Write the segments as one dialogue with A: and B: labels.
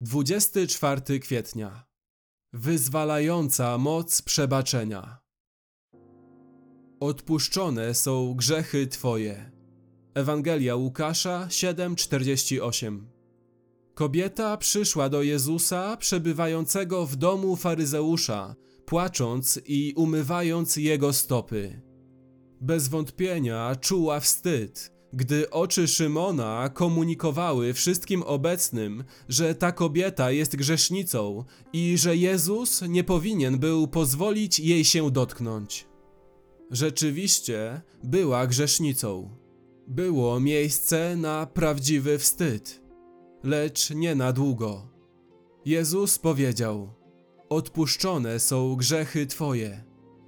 A: 24 kwietnia. Wyzwalająca moc przebaczenia. Odpuszczone są grzechy Twoje. Ewangelia Łukasza 7:48. Kobieta przyszła do Jezusa, przebywającego w domu faryzeusza, płacząc i umywając jego stopy. Bez wątpienia czuła wstyd, gdy oczy Szymona komunikowały wszystkim obecnym, że ta kobieta jest grzesznicą i że Jezus nie powinien był pozwolić jej się dotknąć. Rzeczywiście była grzesznicą. Było miejsce na prawdziwy wstyd, lecz nie na długo. Jezus powiedział: Odpuszczone są grzechy Twoje.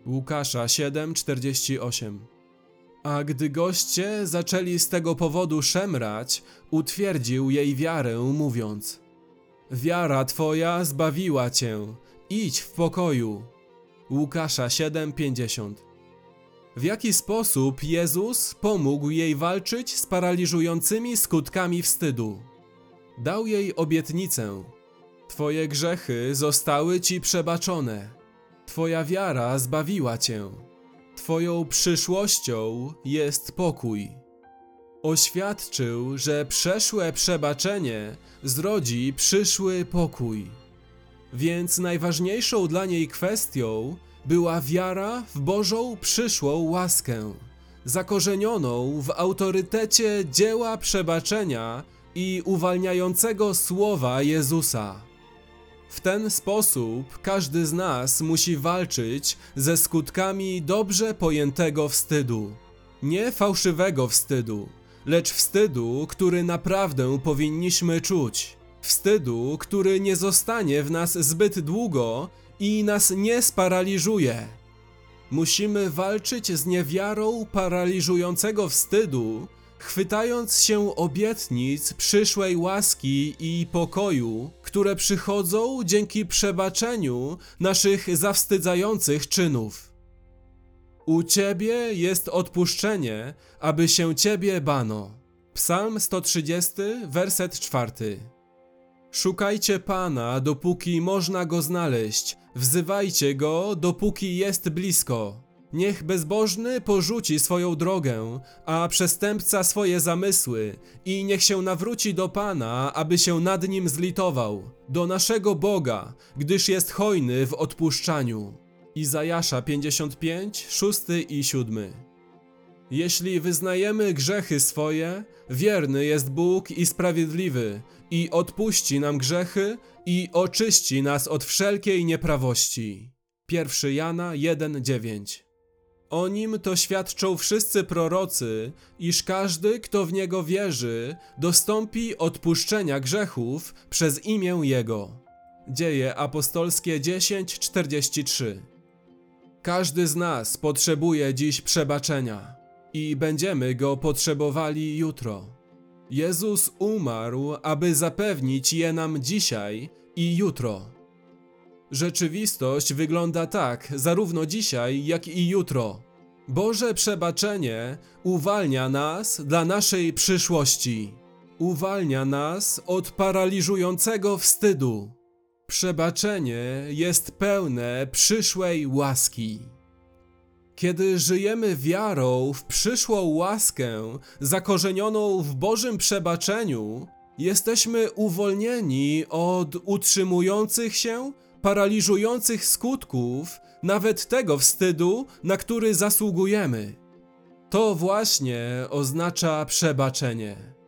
A: Łukasza 7:48 a gdy goście zaczęli z tego powodu szemrać, utwierdził jej wiarę, mówiąc: Wiara twoja zbawiła cię, idź w pokoju. Łukasza 7:50. W jaki sposób Jezus pomógł jej walczyć z paraliżującymi skutkami wstydu? Dał jej obietnicę: Twoje grzechy zostały ci przebaczone. Twoja wiara zbawiła cię. Twoją przyszłością jest pokój. Oświadczył, że przeszłe przebaczenie zrodzi przyszły pokój. Więc najważniejszą dla niej kwestią była wiara w Bożą przyszłą łaskę, zakorzenioną w autorytecie dzieła przebaczenia i uwalniającego słowa Jezusa. W ten sposób każdy z nas musi walczyć ze skutkami dobrze pojętego wstydu. Nie fałszywego wstydu, lecz wstydu, który naprawdę powinniśmy czuć. Wstydu, który nie zostanie w nas zbyt długo i nas nie sparaliżuje. Musimy walczyć z niewiarą paraliżującego wstydu, chwytając się obietnic przyszłej łaski i pokoju, które przychodzą dzięki przebaczeniu naszych zawstydzających czynów. U Ciebie jest odpuszczenie, aby się Ciebie bano. Psalm 130, werset 4. Szukajcie Pana, dopóki można go znaleźć, wzywajcie go, dopóki jest blisko. Niech bezbożny porzuci swoją drogę, a przestępca swoje zamysły, i niech się nawróci do Pana, aby się nad nim zlitował, do naszego Boga, gdyż jest hojny w odpuszczaniu. Izajasza 55, 6 i 7. Jeśli wyznajemy grzechy swoje, wierny jest Bóg i sprawiedliwy, i odpuści nam grzechy i oczyści nas od wszelkiej nieprawości. 1 Jana 1:9 o nim to świadczą wszyscy prorocy, iż każdy, kto w niego wierzy, dostąpi odpuszczenia grzechów przez imię Jego. Dzieje apostolskie 10:43. Każdy z nas potrzebuje dziś przebaczenia i będziemy go potrzebowali jutro. Jezus umarł, aby zapewnić je nam dzisiaj i jutro. Rzeczywistość wygląda tak, zarówno dzisiaj, jak i jutro. Boże przebaczenie uwalnia nas dla naszej przyszłości. Uwalnia nas od paraliżującego wstydu. Przebaczenie jest pełne przyszłej łaski. Kiedy żyjemy wiarą w przyszłą łaskę, zakorzenioną w Bożym przebaczeniu, jesteśmy uwolnieni od utrzymujących się paraliżujących skutków nawet tego wstydu, na który zasługujemy. To właśnie oznacza przebaczenie.